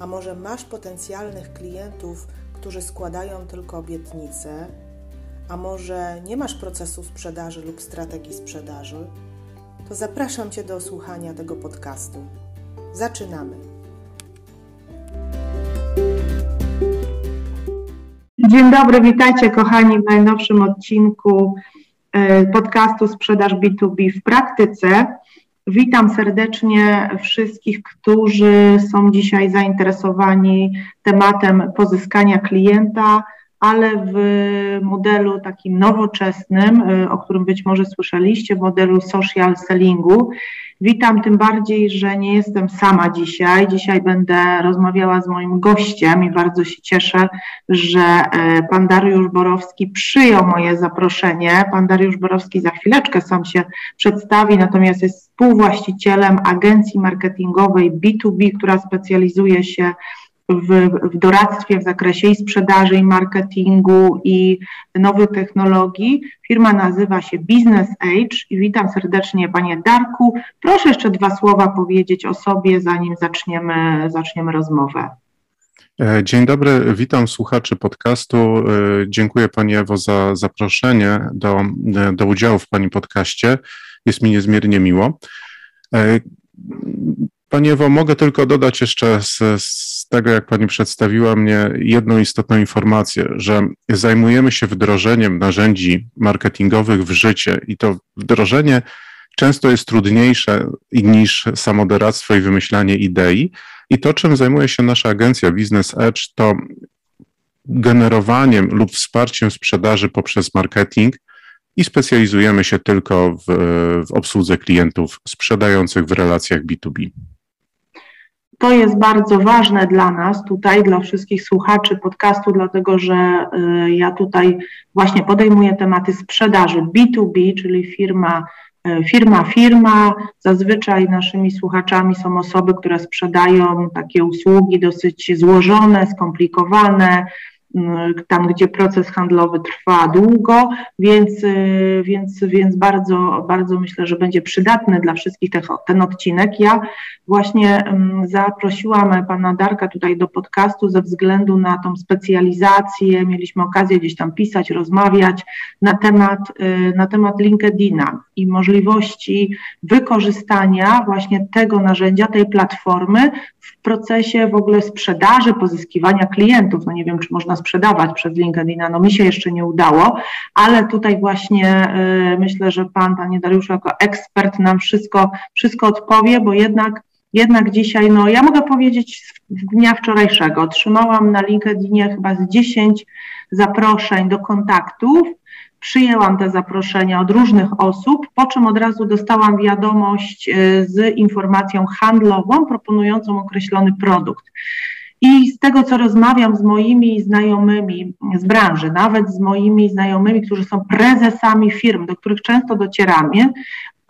a może masz potencjalnych klientów, którzy składają tylko obietnice, a może nie masz procesu sprzedaży lub strategii sprzedaży, to zapraszam Cię do słuchania tego podcastu. Zaczynamy. Dzień dobry, witajcie kochani w najnowszym odcinku e, podcastu Sprzedaż B2B w praktyce. Witam serdecznie wszystkich, którzy są dzisiaj zainteresowani tematem pozyskania klienta, ale w modelu takim nowoczesnym, y, o którym być może słyszeliście, modelu social sellingu. Witam tym bardziej, że nie jestem sama dzisiaj. Dzisiaj będę rozmawiała z moim gościem i bardzo się cieszę, że y, pan Dariusz Borowski przyjął moje zaproszenie. Pan Dariusz Borowski za chwileczkę sam się przedstawi, natomiast jest współwłaścicielem agencji marketingowej B2B, która specjalizuje się w, w doradztwie w zakresie i sprzedaży, i marketingu, i nowych technologii. Firma nazywa się Business Age i witam serdecznie Panie Darku. Proszę jeszcze dwa słowa powiedzieć o sobie, zanim zaczniemy, zaczniemy rozmowę. E, dzień dobry, witam słuchaczy podcastu. E, dziękuję Pani Ewo za zaproszenie do, do udziału w Pani podcaście. Jest mi niezmiernie miło. E, Pani Ewo, mogę tylko dodać jeszcze z, z, tego, jak Pani przedstawiła mnie, jedną istotną informację, że zajmujemy się wdrożeniem narzędzi marketingowych w życie i to wdrożenie często jest trudniejsze niż samodoradztwo i wymyślanie idei. I to, czym zajmuje się nasza agencja Business Edge, to generowaniem lub wsparciem sprzedaży poprzez marketing i specjalizujemy się tylko w, w obsłudze klientów sprzedających w relacjach B2B. To jest bardzo ważne dla nas tutaj, dla wszystkich słuchaczy podcastu, dlatego że y, ja tutaj właśnie podejmuję tematy sprzedaży B2B, czyli firma y, firma, firma. Zazwyczaj naszymi słuchaczami są osoby, które sprzedają takie usługi dosyć złożone, skomplikowane, tam gdzie proces handlowy trwa długo, więc, y, więc, więc bardzo, bardzo myślę, że będzie przydatny dla wszystkich ten, ten odcinek. Ja właśnie mm, zaprosiłam pana Darka tutaj do podcastu ze względu na tą specjalizację. Mieliśmy okazję gdzieś tam pisać, rozmawiać na temat, y, na temat LinkedIna i możliwości wykorzystania właśnie tego narzędzia, tej platformy w procesie w ogóle sprzedaży, pozyskiwania klientów. No nie wiem, czy można sprzedawać przez LinkedIna, no mi się jeszcze nie udało, ale tutaj właśnie y, myślę, że pan, panie Dariuszu, jako ekspert nam wszystko, wszystko odpowie, bo jednak jednak dzisiaj, no ja mogę powiedzieć z dnia wczorajszego, otrzymałam na LinkedInie chyba z 10 zaproszeń do kontaktów, przyjęłam te zaproszenia od różnych osób, po czym od razu dostałam wiadomość y, z informacją handlową proponującą określony produkt. I z tego, co rozmawiam z moimi znajomymi z branży, nawet z moimi znajomymi, którzy są prezesami firm, do których często docieramy,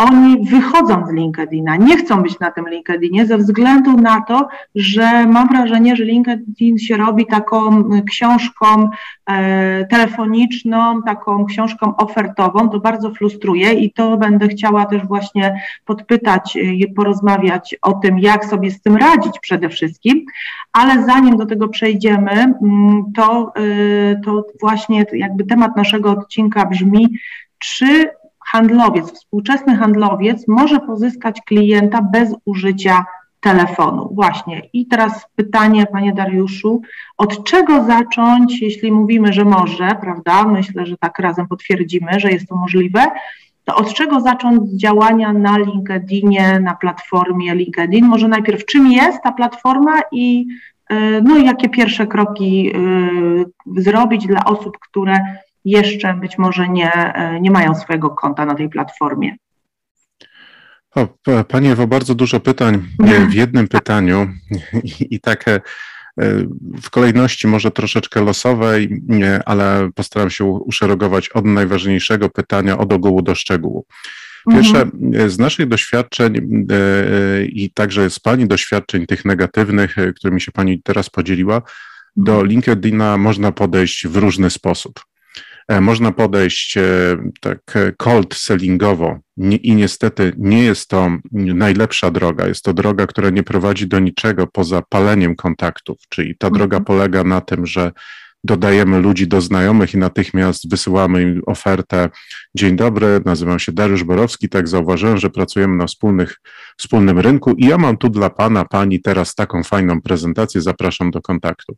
oni wychodzą z LinkedIna, nie chcą być na tym LinkedInie ze względu na to, że mam wrażenie, że LinkedIn się robi taką książką e, telefoniczną, taką książką ofertową, to bardzo frustruje i to będę chciała też właśnie podpytać i porozmawiać o tym, jak sobie z tym radzić przede wszystkim, ale zanim do tego przejdziemy, mm, to, e, to właśnie jakby temat naszego odcinka brzmi, czy handlowiec, współczesny handlowiec może pozyskać klienta bez użycia telefonu. Właśnie. I teraz pytanie, panie Dariuszu, od czego zacząć, jeśli mówimy, że może, prawda? Myślę, że tak razem potwierdzimy, że jest to możliwe. To od czego zacząć działania na LinkedInie, na platformie LinkedIn? Może najpierw czym jest ta platforma i y, no, jakie pierwsze kroki y, zrobić dla osób, które jeszcze być może nie, e, nie mają swojego konta na tej platformie. O, Panie Ewo, bardzo dużo pytań w jednym pytaniu i, i takie w kolejności może troszeczkę losowej, ale postaram się uszeregować od najważniejszego pytania, od ogółu do szczegółu. Pierwsze, mhm. z naszych doświadczeń i także z Pani doświadczeń tych negatywnych, którymi się Pani teraz podzieliła, do mhm. LinkedIna można podejść w różny sposób. E, można podejść e, tak e, cold sellingowo i niestety nie jest to najlepsza droga. Jest to droga, która nie prowadzi do niczego poza paleniem kontaktów, czyli ta droga mhm. polega na tym, że dodajemy ludzi do znajomych i natychmiast wysyłamy im ofertę. Dzień dobry, nazywam się Dariusz Borowski, tak zauważyłem, że pracujemy na wspólnych, wspólnym rynku i ja mam tu dla pana, pani teraz taką fajną prezentację, zapraszam do kontaktu.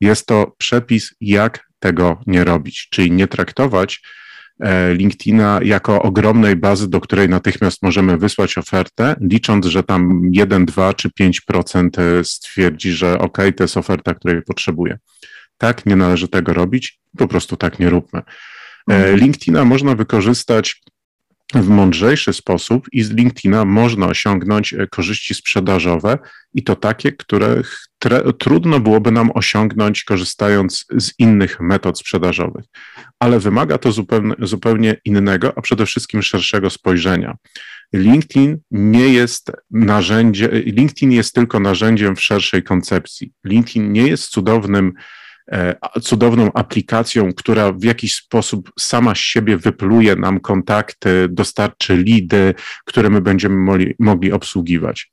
Jest to przepis, jak tego nie robić, czyli nie traktować e, LinkedIna jako ogromnej bazy, do której natychmiast możemy wysłać ofertę, licząc, że tam 1, 2 czy 5% stwierdzi, że OK, to jest oferta, której potrzebuję. Tak, nie należy tego robić, po prostu tak nie róbmy. E, mhm. LinkedIna można wykorzystać w mądrzejszy sposób i z LinkedIna można osiągnąć e, korzyści sprzedażowe i to takie, których trudno byłoby nam osiągnąć korzystając z innych metod sprzedażowych. Ale wymaga to zupełnie, zupełnie innego, a przede wszystkim szerszego spojrzenia. LinkedIn nie jest narzędziem, LinkedIn jest tylko narzędziem w szerszej koncepcji. LinkedIn nie jest cudownym cudowną aplikacją, która w jakiś sposób sama z siebie wypluje nam kontakty, dostarczy lidy, które my będziemy mogli, mogli obsługiwać.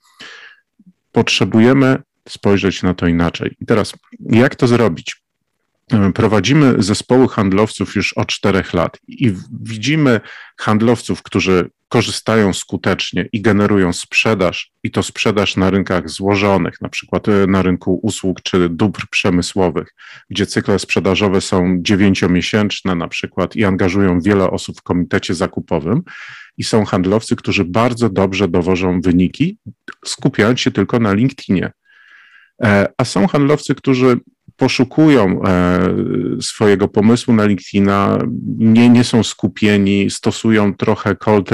Potrzebujemy spojrzeć na to inaczej. I teraz, jak to zrobić? Prowadzimy zespoły handlowców już od czterech lat i widzimy handlowców, którzy korzystają skutecznie i generują sprzedaż, i to sprzedaż na rynkach złożonych, na przykład e, na rynku usług czy dóbr przemysłowych, gdzie cykle sprzedażowe są dziewięciomiesięczne na przykład i angażują wiele osób w komitecie zakupowym. I są handlowcy, którzy bardzo dobrze dowożą wyniki, skupiając się tylko na LinkedInie. E, a są handlowcy, którzy poszukują e, swojego pomysłu na LinkedIna, nie, nie są skupieni, stosują trochę cold,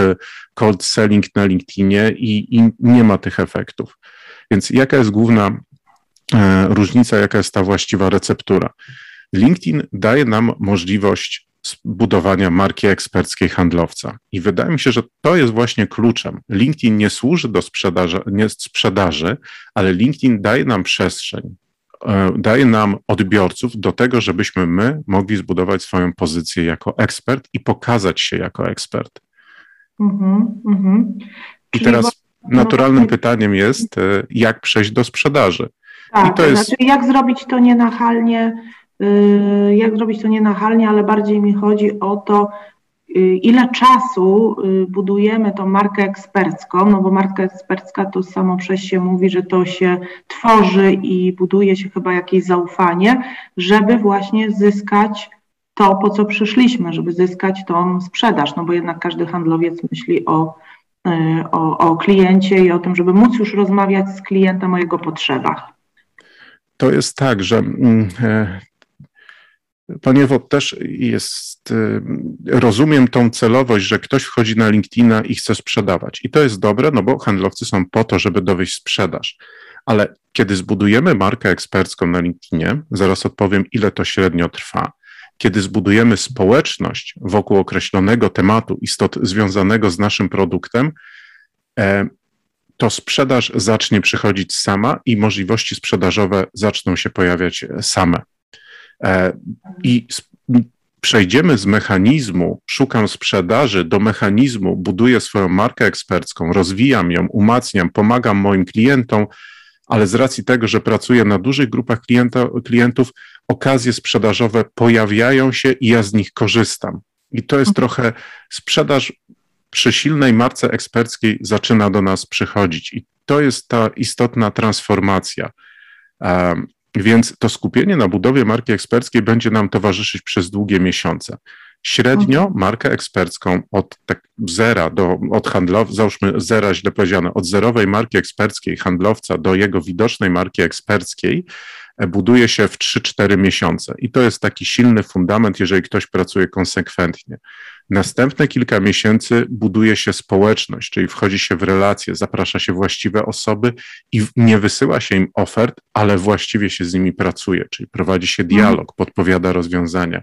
cold selling na LinkedInie i, i nie ma tych efektów. Więc jaka jest główna e, różnica, jaka jest ta właściwa receptura? LinkedIn daje nam możliwość budowania marki eksperckiej handlowca. I wydaje mi się, że to jest właśnie kluczem. LinkedIn nie służy do sprzedaży, nie sprzedaży, ale LinkedIn daje nam przestrzeń, daje nam odbiorców do tego, żebyśmy my mogli zbudować swoją pozycję jako ekspert i pokazać się jako ekspert. Mm-hmm, mm-hmm. I teraz naturalnym pytaniem jest, e, jak przejść do sprzedaży. Tak, I to jest... znaczy jak zrobić to nienachalnie, y, jak zrobić to nienachalnie, ale bardziej mi chodzi o to, ile czasu y, budujemy tą markę ekspercką, no bo marka ekspercka to samo przez się mówi, że to się tworzy i buduje się chyba jakieś zaufanie, żeby właśnie zyskać to, po co przyszliśmy, żeby zyskać tą sprzedaż, no bo jednak każdy handlowiec myśli o, y, o, o kliencie i o tym, żeby móc już rozmawiać z klientem o jego potrzebach. To jest tak, że mm, e, Panie Ewo, też jest, y, rozumiem tą celowość, że ktoś wchodzi na LinkedIna i chce sprzedawać. I to jest dobre, no bo handlowcy są po to, żeby dowieść sprzedaż. Ale kiedy zbudujemy markę ekspercką na LinkedInie, zaraz odpowiem, ile to średnio trwa. Kiedy zbudujemy społeczność wokół określonego tematu, istot związanego z naszym produktem, e, to sprzedaż zacznie przychodzić sama i możliwości sprzedażowe zaczną się pojawiać same. E, I przejdziemy z mechanizmu, szukam sprzedaży, do mechanizmu, buduję swoją markę ekspercką, rozwijam ją, umacniam, pomagam moim klientom, ale z racji tego, że pracuję na dużych grupach klienta, klientów, okazje sprzedażowe pojawiają się i ja z nich korzystam. I to jest mhm. trochę sprzedaż przy silnej marce eksperckiej zaczyna do nas przychodzić. I to jest ta istotna transformacja. Więc to skupienie na budowie marki eksperckiej będzie nam towarzyszyć przez długie miesiące. Średnio mhm. markę ekspercką od tak zera do, od handlowca, załóżmy zera źle powiedziane, od zerowej marki eksperckiej handlowca do jego widocznej marki eksperckiej e, buduje się w 3-4 miesiące. I to jest taki silny fundament, jeżeli ktoś pracuje konsekwentnie. Następne kilka miesięcy buduje się społeczność, czyli wchodzi się w relacje, zaprasza się właściwe osoby i nie wysyła się im ofert, ale właściwie się z nimi pracuje, czyli prowadzi się dialog, podpowiada rozwiązania.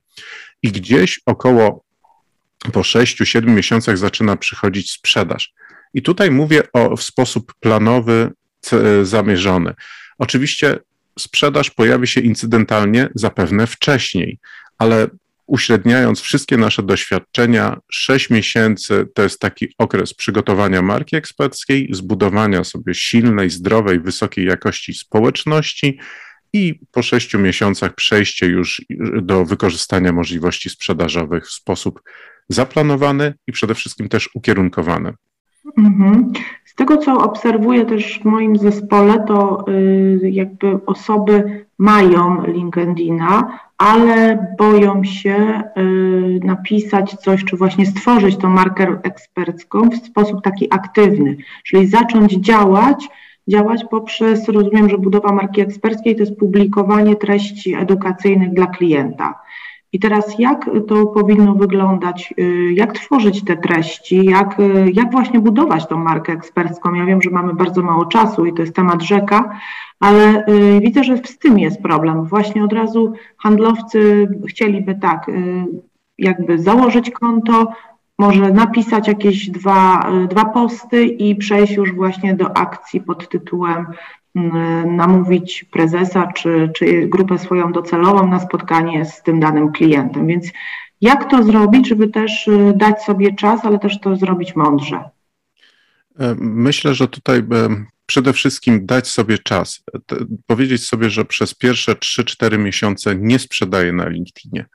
I gdzieś około po 6-7 miesiącach zaczyna przychodzić sprzedaż. I tutaj mówię o w sposób planowy, zamierzony. Oczywiście sprzedaż pojawi się incydentalnie zapewne wcześniej, ale uśredniając wszystkie nasze doświadczenia, 6 miesięcy to jest taki okres przygotowania marki eksperckiej, zbudowania sobie silnej, zdrowej, wysokiej jakości społeczności i po 6 miesiącach przejście już do wykorzystania możliwości sprzedażowych w sposób zaplanowany i przede wszystkim też ukierunkowany. Mhm. Z tego, co obserwuję też w moim zespole, to y, jakby osoby mają LinkedIna, ale boją się y, napisać coś, czy właśnie stworzyć tą markę ekspercką w sposób taki aktywny, czyli zacząć działać, działać poprzez, rozumiem, że budowa marki eksperckiej to jest publikowanie treści edukacyjnych dla klienta. I teraz jak to powinno wyglądać, y, jak tworzyć te treści, jak, y, jak właśnie budować tą markę ekspercką? Ja wiem, że mamy bardzo mało czasu i to jest temat rzeka, ale y, widzę, że z tym jest problem. Właśnie od razu handlowcy chcieliby tak, jakby założyć konto, może napisać jakieś dwa, dwa posty i przejść już właśnie do akcji pod tytułem namówić prezesa czy, czy grupę swoją docelową na spotkanie z tym danym klientem. Więc jak to zrobić, żeby też y, dać sobie czas, ale też to zrobić mądrze? E, myślę, że tutaj e, przede wszystkim dać sobie czas. Powiedzieć sobie, że przez pierwsze 3-4 miesiące nie sprzedaję na LinkedInie.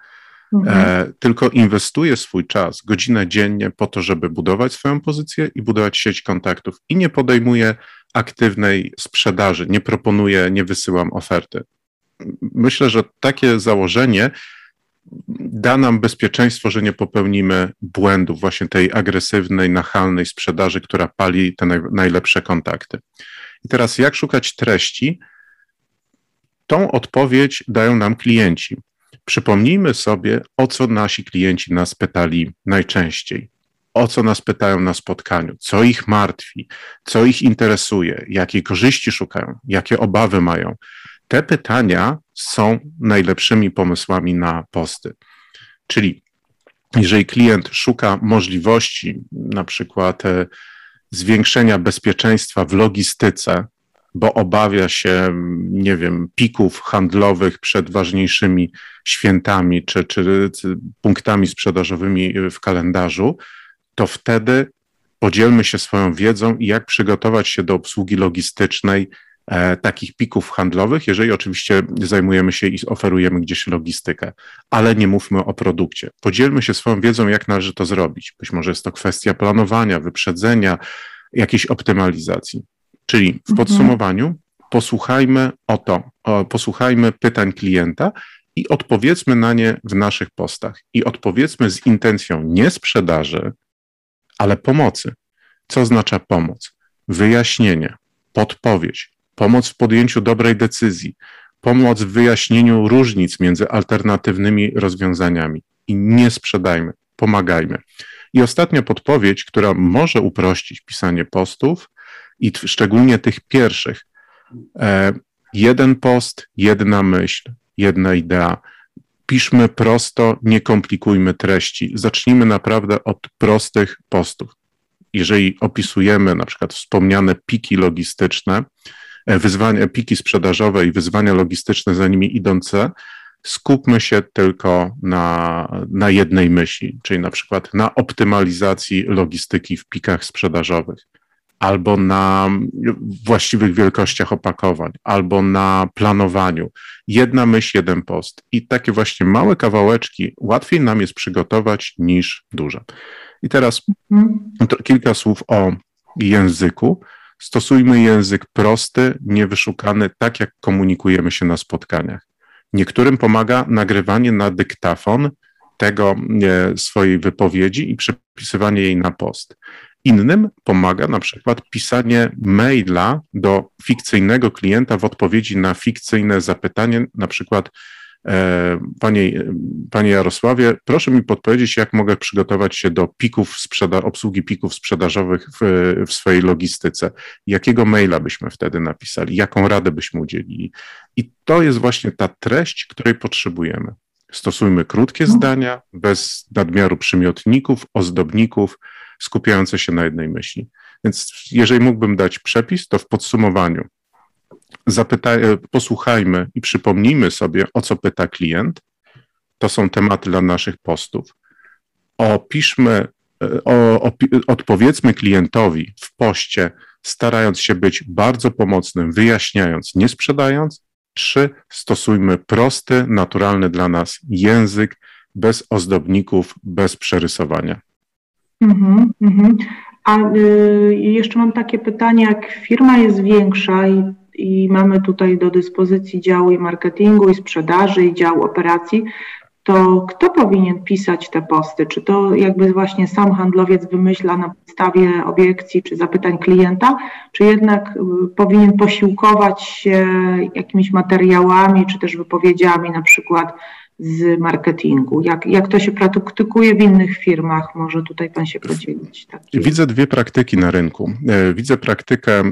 Mhm. E, tylko inwestuję swój czas, godzinę dziennie po to, żeby budować swoją pozycję i budować sieć kontaktów i nie podejmuję aktywnej sprzedaży, nie proponuję, nie wysyłam oferty. Myślę, że takie założenie da nam bezpieczeństwo, że nie popełnimy błędów właśnie tej agresywnej, nachalnej sprzedaży, która pali te naj, najlepsze kontakty. I teraz jak szukać treści? Tą odpowiedź dają nam klienci. Przypomnijmy sobie, o co nasi klienci nas pytali najczęściej. O co nas pytają na spotkaniu, co ich martwi, co ich interesuje, jakie korzyści szukają, jakie obawy mają. Te pytania są najlepszymi pomysłami na posty. Czyli jeżeli klient szuka możliwości, na przykład e, zwiększenia bezpieczeństwa w logistyce, bo obawia się, nie wiem, pików handlowych przed ważniejszymi świętami czy, czy punktami sprzedażowymi w kalendarzu, to wtedy podzielmy się swoją wiedzą i jak przygotować się do obsługi logistycznej e, takich pików handlowych, jeżeli oczywiście zajmujemy się i oferujemy gdzieś logistykę, ale nie mówmy o produkcie. Podzielmy się swoją wiedzą, jak należy to zrobić. Być może jest to kwestia planowania, wyprzedzenia, jakiejś optymalizacji. Czyli w mhm. podsumowaniu posłuchajmy o to, o, posłuchajmy pytań klienta i odpowiedzmy na nie w naszych postach. I odpowiedzmy z intencją nie sprzedaży, ale pomocy. Co oznacza pomoc? Wyjaśnienie, podpowiedź, pomoc w podjęciu dobrej decyzji, pomoc w wyjaśnieniu różnic między alternatywnymi rozwiązaniami. I nie sprzedajmy, pomagajmy. I ostatnia podpowiedź, która może uprościć pisanie postów, i szczególnie tych pierwszych. E, jeden post, jedna myśl, jedna idea piszmy prosto, nie komplikujmy treści. Zacznijmy naprawdę od prostych postów. Jeżeli opisujemy na przykład wspomniane piki logistyczne, e, wyzwania, piki sprzedażowe i wyzwania logistyczne za nimi idące, skupmy się tylko na, na jednej myśli, czyli na przykład na optymalizacji logistyki w pikach sprzedażowych albo na właściwych wielkościach opakowań, albo na planowaniu. Jedna myśl, jeden post. I takie właśnie małe kawałeczki łatwiej nam jest przygotować niż duże. I teraz kilka słów o języku. Stosujmy język prosty, niewyszukany, tak jak komunikujemy się na spotkaniach. Niektórym pomaga nagrywanie na dyktafon tego swojej wypowiedzi i przepisywanie jej na post. Innym pomaga na przykład pisanie maila do fikcyjnego klienta w odpowiedzi na fikcyjne zapytanie, na przykład E, panie, panie Jarosławie, proszę mi podpowiedzieć, jak mogę przygotować się do pików sprzeda- obsługi pików sprzedażowych w, w swojej logistyce. Jakiego maila byśmy wtedy napisali? Jaką radę byśmy udzielili? I to jest właśnie ta treść, której potrzebujemy. Stosujmy krótkie mhm. zdania, bez nadmiaru przymiotników, ozdobników, skupiające się na jednej myśli. Więc jeżeli mógłbym dać przepis, to w podsumowaniu zapytaj, e, posłuchajmy i przypomnijmy sobie, o co pyta klient. To są tematy dla naszych postów. Opiszmy, e, o, odpowiedzmy klientowi w poście, starając się być bardzo pomocnym, wyjaśniając, nie sprzedając. Trzy, stosujmy prosty, naturalny dla nas język, bez ozdobników, bez przerysowania. Mm -hmm, A y, jeszcze mam takie pytanie, jak firma jest większa i i mamy tutaj do dyspozycji dział i marketingu, i sprzedaży, i dział operacji, to kto powinien pisać te posty? Czy to jakby właśnie sam handlowiec wymyśla na podstawie obiekcji czy zapytań klienta, czy jednak y, powinien posiłkować się jakimiś materiałami, czy też wypowiedziami na przykład z marketingu? Jak, jak to się praktykuje w innych firmach? Może tutaj Pan się podzielić. Taki. Widzę dwie praktyki na rynku. E, widzę praktykę, e,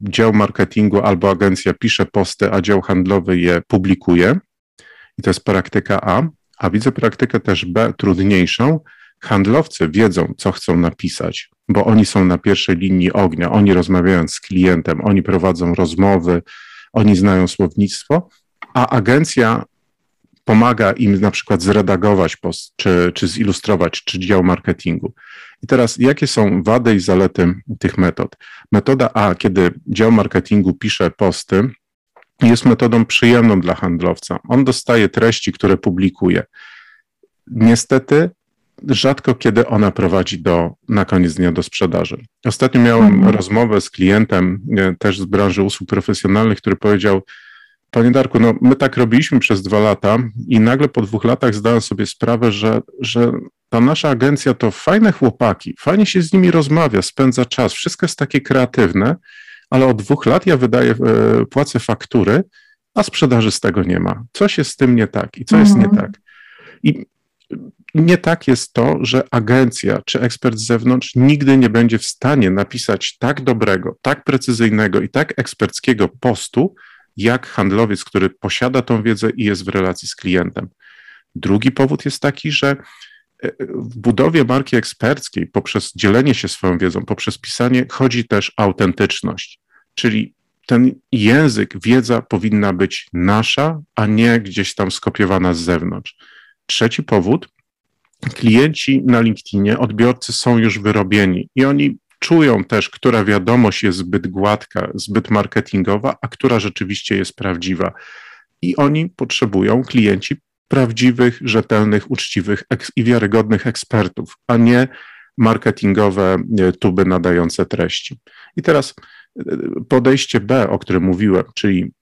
dział marketingu albo agencja pisze posty, a dział handlowy je publikuje. I to jest praktyka A. A widzę praktykę też B, trudniejszą. Handlowcy wiedzą, co chcą napisać, bo oni są na pierwszej linii ognia, oni rozmawiają z klientem, oni prowadzą rozmowy, oni znają słownictwo, a agencja pomaga im na przykład zredagować post, czy, czy zilustrować, czy dział marketingu. I teraz, jakie są wady i zalety tych metod? Metoda A, kiedy dział marketingu pisze posty, jest metodą przyjemną dla handlowca. On dostaje treści, które publikuje. Niestety, rzadko kiedy ona prowadzi do, na koniec dnia do sprzedaży. Ostatnio miałem mhm. rozmowę z klientem, e, też z branży usług profesjonalnych, który powiedział, Panie Darku, no my tak robiliśmy przez dwa lata i nagle po dwóch latach zdałem sobie sprawę, że, że ta nasza agencja to fajne chłopaki, fajnie się z nimi rozmawia, spędza czas, wszystko jest takie kreatywne, ale od dwóch lat ja wydaję, e, płacę faktury, a sprzedaży z tego nie ma. Coś jest z tym nie tak i co jest nie mhm. tak. I nie tak jest to, że agencja czy ekspert z zewnątrz nigdy nie będzie w stanie napisać tak dobrego, tak precyzyjnego i tak eksperckiego postu, jak handlowiec, który posiada tą wiedzę i jest w relacji z klientem. Drugi powód jest taki, że e, w budowie marki eksperckiej, poprzez dzielenie się swoją wiedzą, poprzez pisanie, chodzi też autentyczność. Czyli ten język, wiedza powinna być nasza, a nie gdzieś tam skopiowana z zewnątrz. Trzeci powód, klienci na LinkedInie, odbiorcy są już wyrobieni i oni czują też, która wiadomość jest zbyt gładka, zbyt marketingowa, a która rzeczywiście jest prawdziwa. I oni potrzebują, klienci, prawdziwych, rzetelnych, uczciwych i wiarygodnych ekspertów, a nie marketingowe e, tuby nadające treści. I teraz e, podejście B, o którym mówiłem, czyli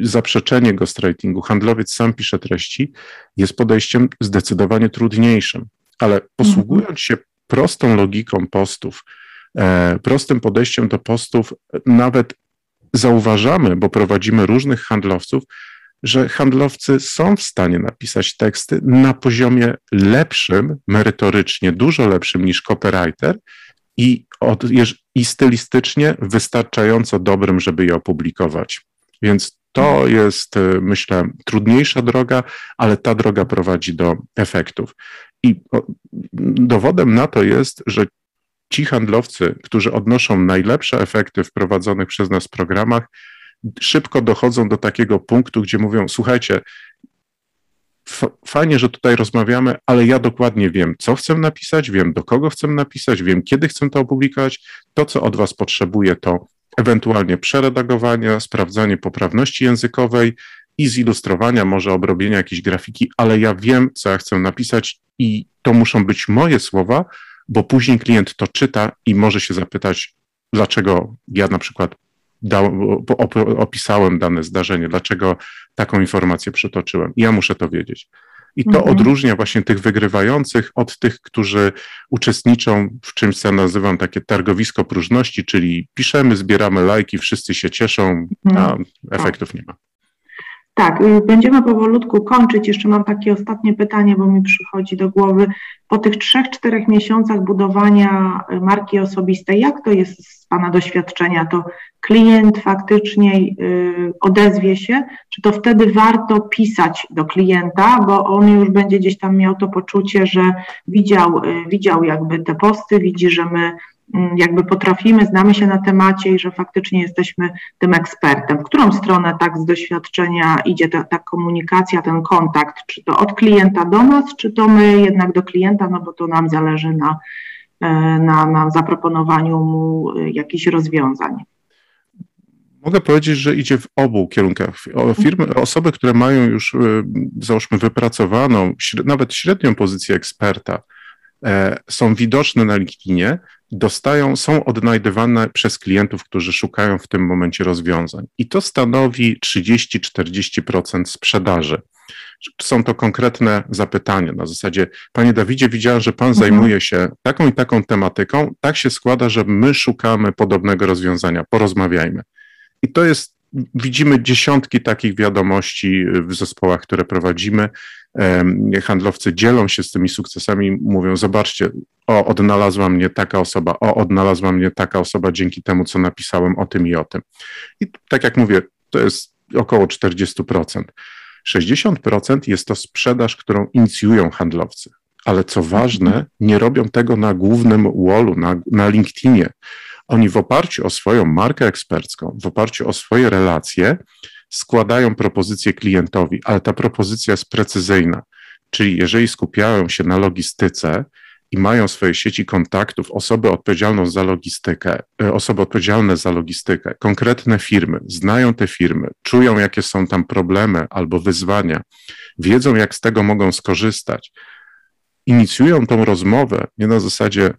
zaprzeczenie ghostwritingu, handlowiec sam pisze treści, jest podejściem zdecydowanie trudniejszym, ale posługując się prostą logiką postów, prostym podejściem do postów nawet zauważamy, bo prowadzimy różnych handlowców, że handlowcy są w stanie napisać teksty na poziomie lepszym, merytorycznie, dużo lepszym niż copywriter i, od, i stylistycznie wystarczająco dobrym, żeby je opublikować. Więc to jest, e, myślę, trudniejsza droga, ale ta droga prowadzi do efektów. I dowodem na to jest, że ci handlowcy, którzy odnoszą najlepsze efekty w prowadzonych przez nas programach, szybko dochodzą do takiego punktu, gdzie mówią: Słuchajcie, fajnie, że tutaj rozmawiamy, ale ja dokładnie wiem, co chcę napisać, wiem, do kogo chcę napisać, wiem, kiedy chcę to opublikować. To, co od Was potrzebuję, to ewentualnie przeredagowania, sprawdzanie poprawności językowej i zilustrowania, może obrobienia jakiejś grafiki, ale ja wiem, co ja chcę napisać i to muszą być moje słowa, bo później klient to czyta i może się zapytać, dlaczego ja na przykład opisałem dane zdarzenie, dlaczego taką informację przytoczyłem. Ja muszę to wiedzieć. I to mhm. odróżnia właśnie tych wygrywających od tych, którzy uczestniczą w czymś, co nazywam takie targowisko próżności, czyli piszemy, zbieramy lajki, wszyscy się cieszą, a mhm. efektów nie ma. Tak, y, będziemy powolutku kończyć. Jeszcze mam takie ostatnie pytanie, bo mi przychodzi do głowy. Po tych trzech, czterech miesiącach budowania y, marki osobistej, jak to jest z Pana doświadczenia? To klient faktycznie y, odezwie się, czy to wtedy warto pisać do klienta, bo on już będzie gdzieś tam miał to poczucie, że widział, widział jakby te posty, widzi, że my jakby potrafimy, znamy się na temacie i że faktycznie jesteśmy tym ekspertem. W którą stronę tak z doświadczenia idzie ta, ta, komunikacja, ten kontakt? Czy to od klienta do nas, czy to my jednak do klienta, no bo to nam zależy na, e, na, na zaproponowaniu mu e, jakichś rozwiązań? Mogę powiedzieć, że idzie w obu kierunkach. Firmy, osoby, które mają już, e, załóżmy, wypracowaną, nawet średnią pozycję eksperta, są widoczne na LinkedInie, dostają, są odnajdywane przez klientów, którzy szukają w tym momencie rozwiązań. I to stanowi 30-40% sprzedaży. Są to konkretne zapytania na zasadzie, Panie Dawidzie, widziałem, że Pan mhm. zajmuje się taką i taką tematyką. Tak się składa, że my szukamy podobnego rozwiązania. Porozmawiajmy. I to jest, widzimy dziesiątki takich wiadomości w zespołach, które prowadzimy handlowcy dzielą się z tymi sukcesami, mówią: Zobaczcie, o, odnalazła mnie taka osoba, o, odnalazła mnie taka osoba dzięki temu, co napisałem o tym i o tym. I tak jak mówię, to jest około 40%. 60% jest to sprzedaż, którą inicjują handlowcy. Ale co ważne, nie robią tego na głównym wallu, na, na LinkedInie. Oni w oparciu o swoją markę ekspercką, w oparciu o swoje relacje, składają propozycję klientowi, ale ta propozycja jest precyzyjna. Czyli jeżeli skupiają się na logistyce i mają swoje sieci kontaktów, osoby odpowiedzialną za logistykę, e, osoby odpowiedzialne za logistykę, konkretne firmy, znają te firmy, czują, jakie są tam problemy albo wyzwania, wiedzą, jak z tego mogą skorzystać, inicjują tą rozmowę nie na zasadzie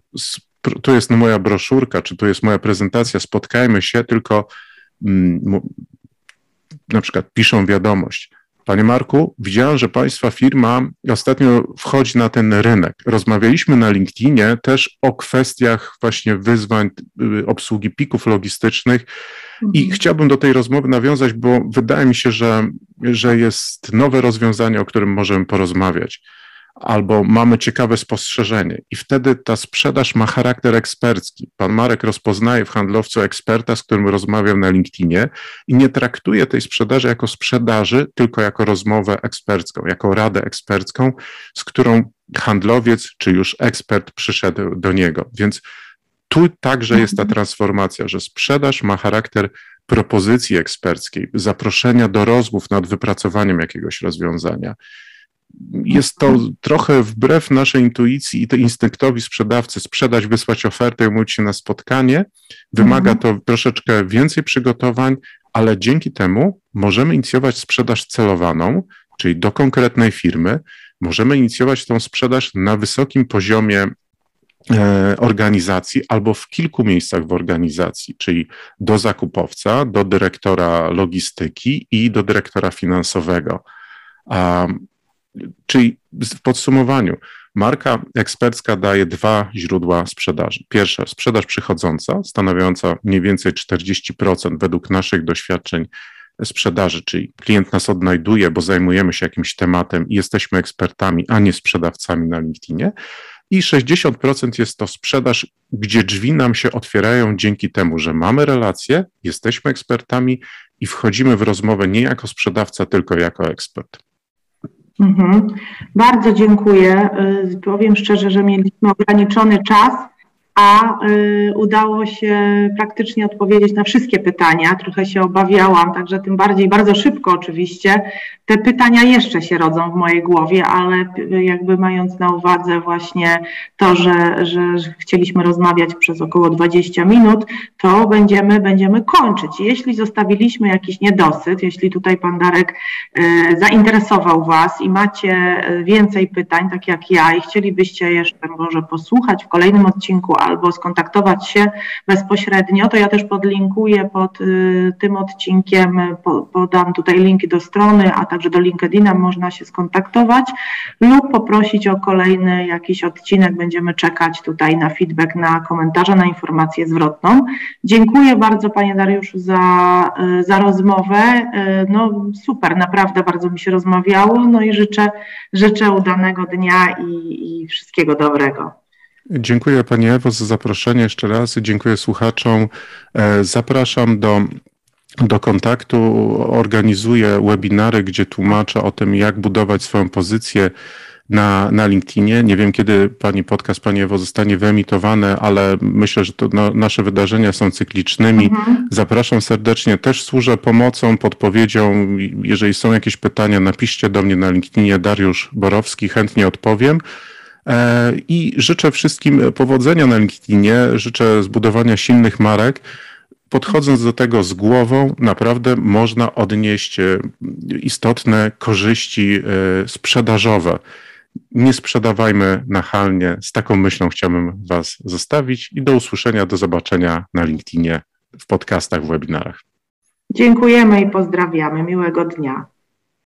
tu jest moja broszurka, czy tu jest moja prezentacja, spotkajmy się, tylko mm, na przykład piszą wiadomość. Panie Marku, widziałem, że Państwa firma ostatnio wchodzi na ten rynek. Rozmawialiśmy na LinkedInie też o kwestiach właśnie wyzwań y, obsługi pików logistycznych i mhm. chciałbym do tej rozmowy nawiązać, bo wydaje mi się, że, że jest nowe rozwiązanie, o którym możemy porozmawiać albo mamy ciekawe spostrzeżenie i wtedy ta sprzedaż ma charakter ekspercki. Pan Marek rozpoznaje w handlowcu eksperta, z którym rozmawiam na LinkedInie i nie traktuje tej sprzedaży jako sprzedaży, tylko jako rozmowę ekspercką, jako radę ekspercką, z którą handlowiec czy już ekspert przyszedł do niego. Więc tu także jest ta transformacja, że sprzedaż ma charakter propozycji eksperckiej, zaproszenia do rozmów nad wypracowaniem jakiegoś rozwiązania jest to trochę wbrew naszej intuicji i to instynktowi sprzedawcy sprzedać, wysłać ofertę i umówić się na spotkanie. Wymaga mhm. to troszeczkę więcej przygotowań, ale dzięki temu możemy inicjować sprzedaż celowaną, czyli do konkretnej firmy. Możemy inicjować tą sprzedaż na wysokim poziomie e, organizacji albo w kilku miejscach w organizacji, czyli do zakupowca, do dyrektora logistyki i do dyrektora finansowego. Czyli w podsumowaniu, marka ekspercka daje dwa źródła sprzedaży. Pierwsze, sprzedaż przychodząca, stanowiąca mniej więcej 40% według naszych doświadczeń sprzedaży, czyli klient nas odnajduje, bo zajmujemy się jakimś tematem i jesteśmy ekspertami, a nie sprzedawcami na LinkedInie. I 60% jest to sprzedaż, gdzie drzwi nam się otwierają dzięki temu, że mamy relacje, jesteśmy ekspertami i wchodzimy w rozmowę nie jako sprzedawca, tylko jako ekspert. Mhm. Bardzo dziękuję. Y, powiem szczerze, że mieliśmy ograniczony czas a y, udało się praktycznie odpowiedzieć na wszystkie pytania. Trochę się obawiałam, także tym bardziej bardzo szybko oczywiście. Te pytania jeszcze się rodzą w mojej głowie, ale jakby mając na uwadze właśnie to, że, że, chcieliśmy rozmawiać przez około 20 minut, to będziemy, będziemy kończyć. Jeśli zostawiliśmy jakiś niedosyt, jeśli tutaj pan Darek y, zainteresował Was i macie więcej pytań, tak jak ja, i chcielibyście jeszcze może posłuchać w kolejnym odcinku albo skontaktować się bezpośrednio, to ja też podlinkuję pod y, tym odcinkiem, podam tutaj linki do strony, a także do LinkedIna można się skontaktować lub poprosić o kolejny jakiś odcinek. Będziemy czekać tutaj na feedback, na komentarze, na informację zwrotną. Dziękuję bardzo Panie Dariuszu za, y, za rozmowę. Y, no super, naprawdę bardzo mi się rozmawiało. No i życzę, życzę udanego dnia i, i wszystkiego dobrego. Dziękuję Pani Ewo za zaproszenie jeszcze raz. Dziękuję słuchaczom. E, zapraszam do do kontaktu. Organizuję webinary, gdzie tłumaczę o tym, jak budować swoją pozycję na, na LinkedInie. Nie wiem, kiedy Pani podcast, Pani Ewo, zostanie wyemitowany, ale myślę, że to no, nasze wydarzenia są cyklicznymi. Mhm. Zapraszam serdecznie. Też służę pomocą, podpowiedzią. Jeżeli są jakieś pytania, napiszcie do mnie na LinkedInie Dariusz Borowski, chętnie odpowiem. E, I życzę wszystkim powodzenia na LinkedInie, życzę zbudowania silnych marek. Podchodząc do tego z głową, naprawdę można odnieść e, istotne korzyści e, sprzedażowe. Nie sprzedawajmy nachalnie. Z taką myślą chciałbym Was zostawić i do usłyszenia, do zobaczenia na LinkedInie, w podcastach, w webinarach. Dziękujemy i pozdrawiamy. Miłego dnia.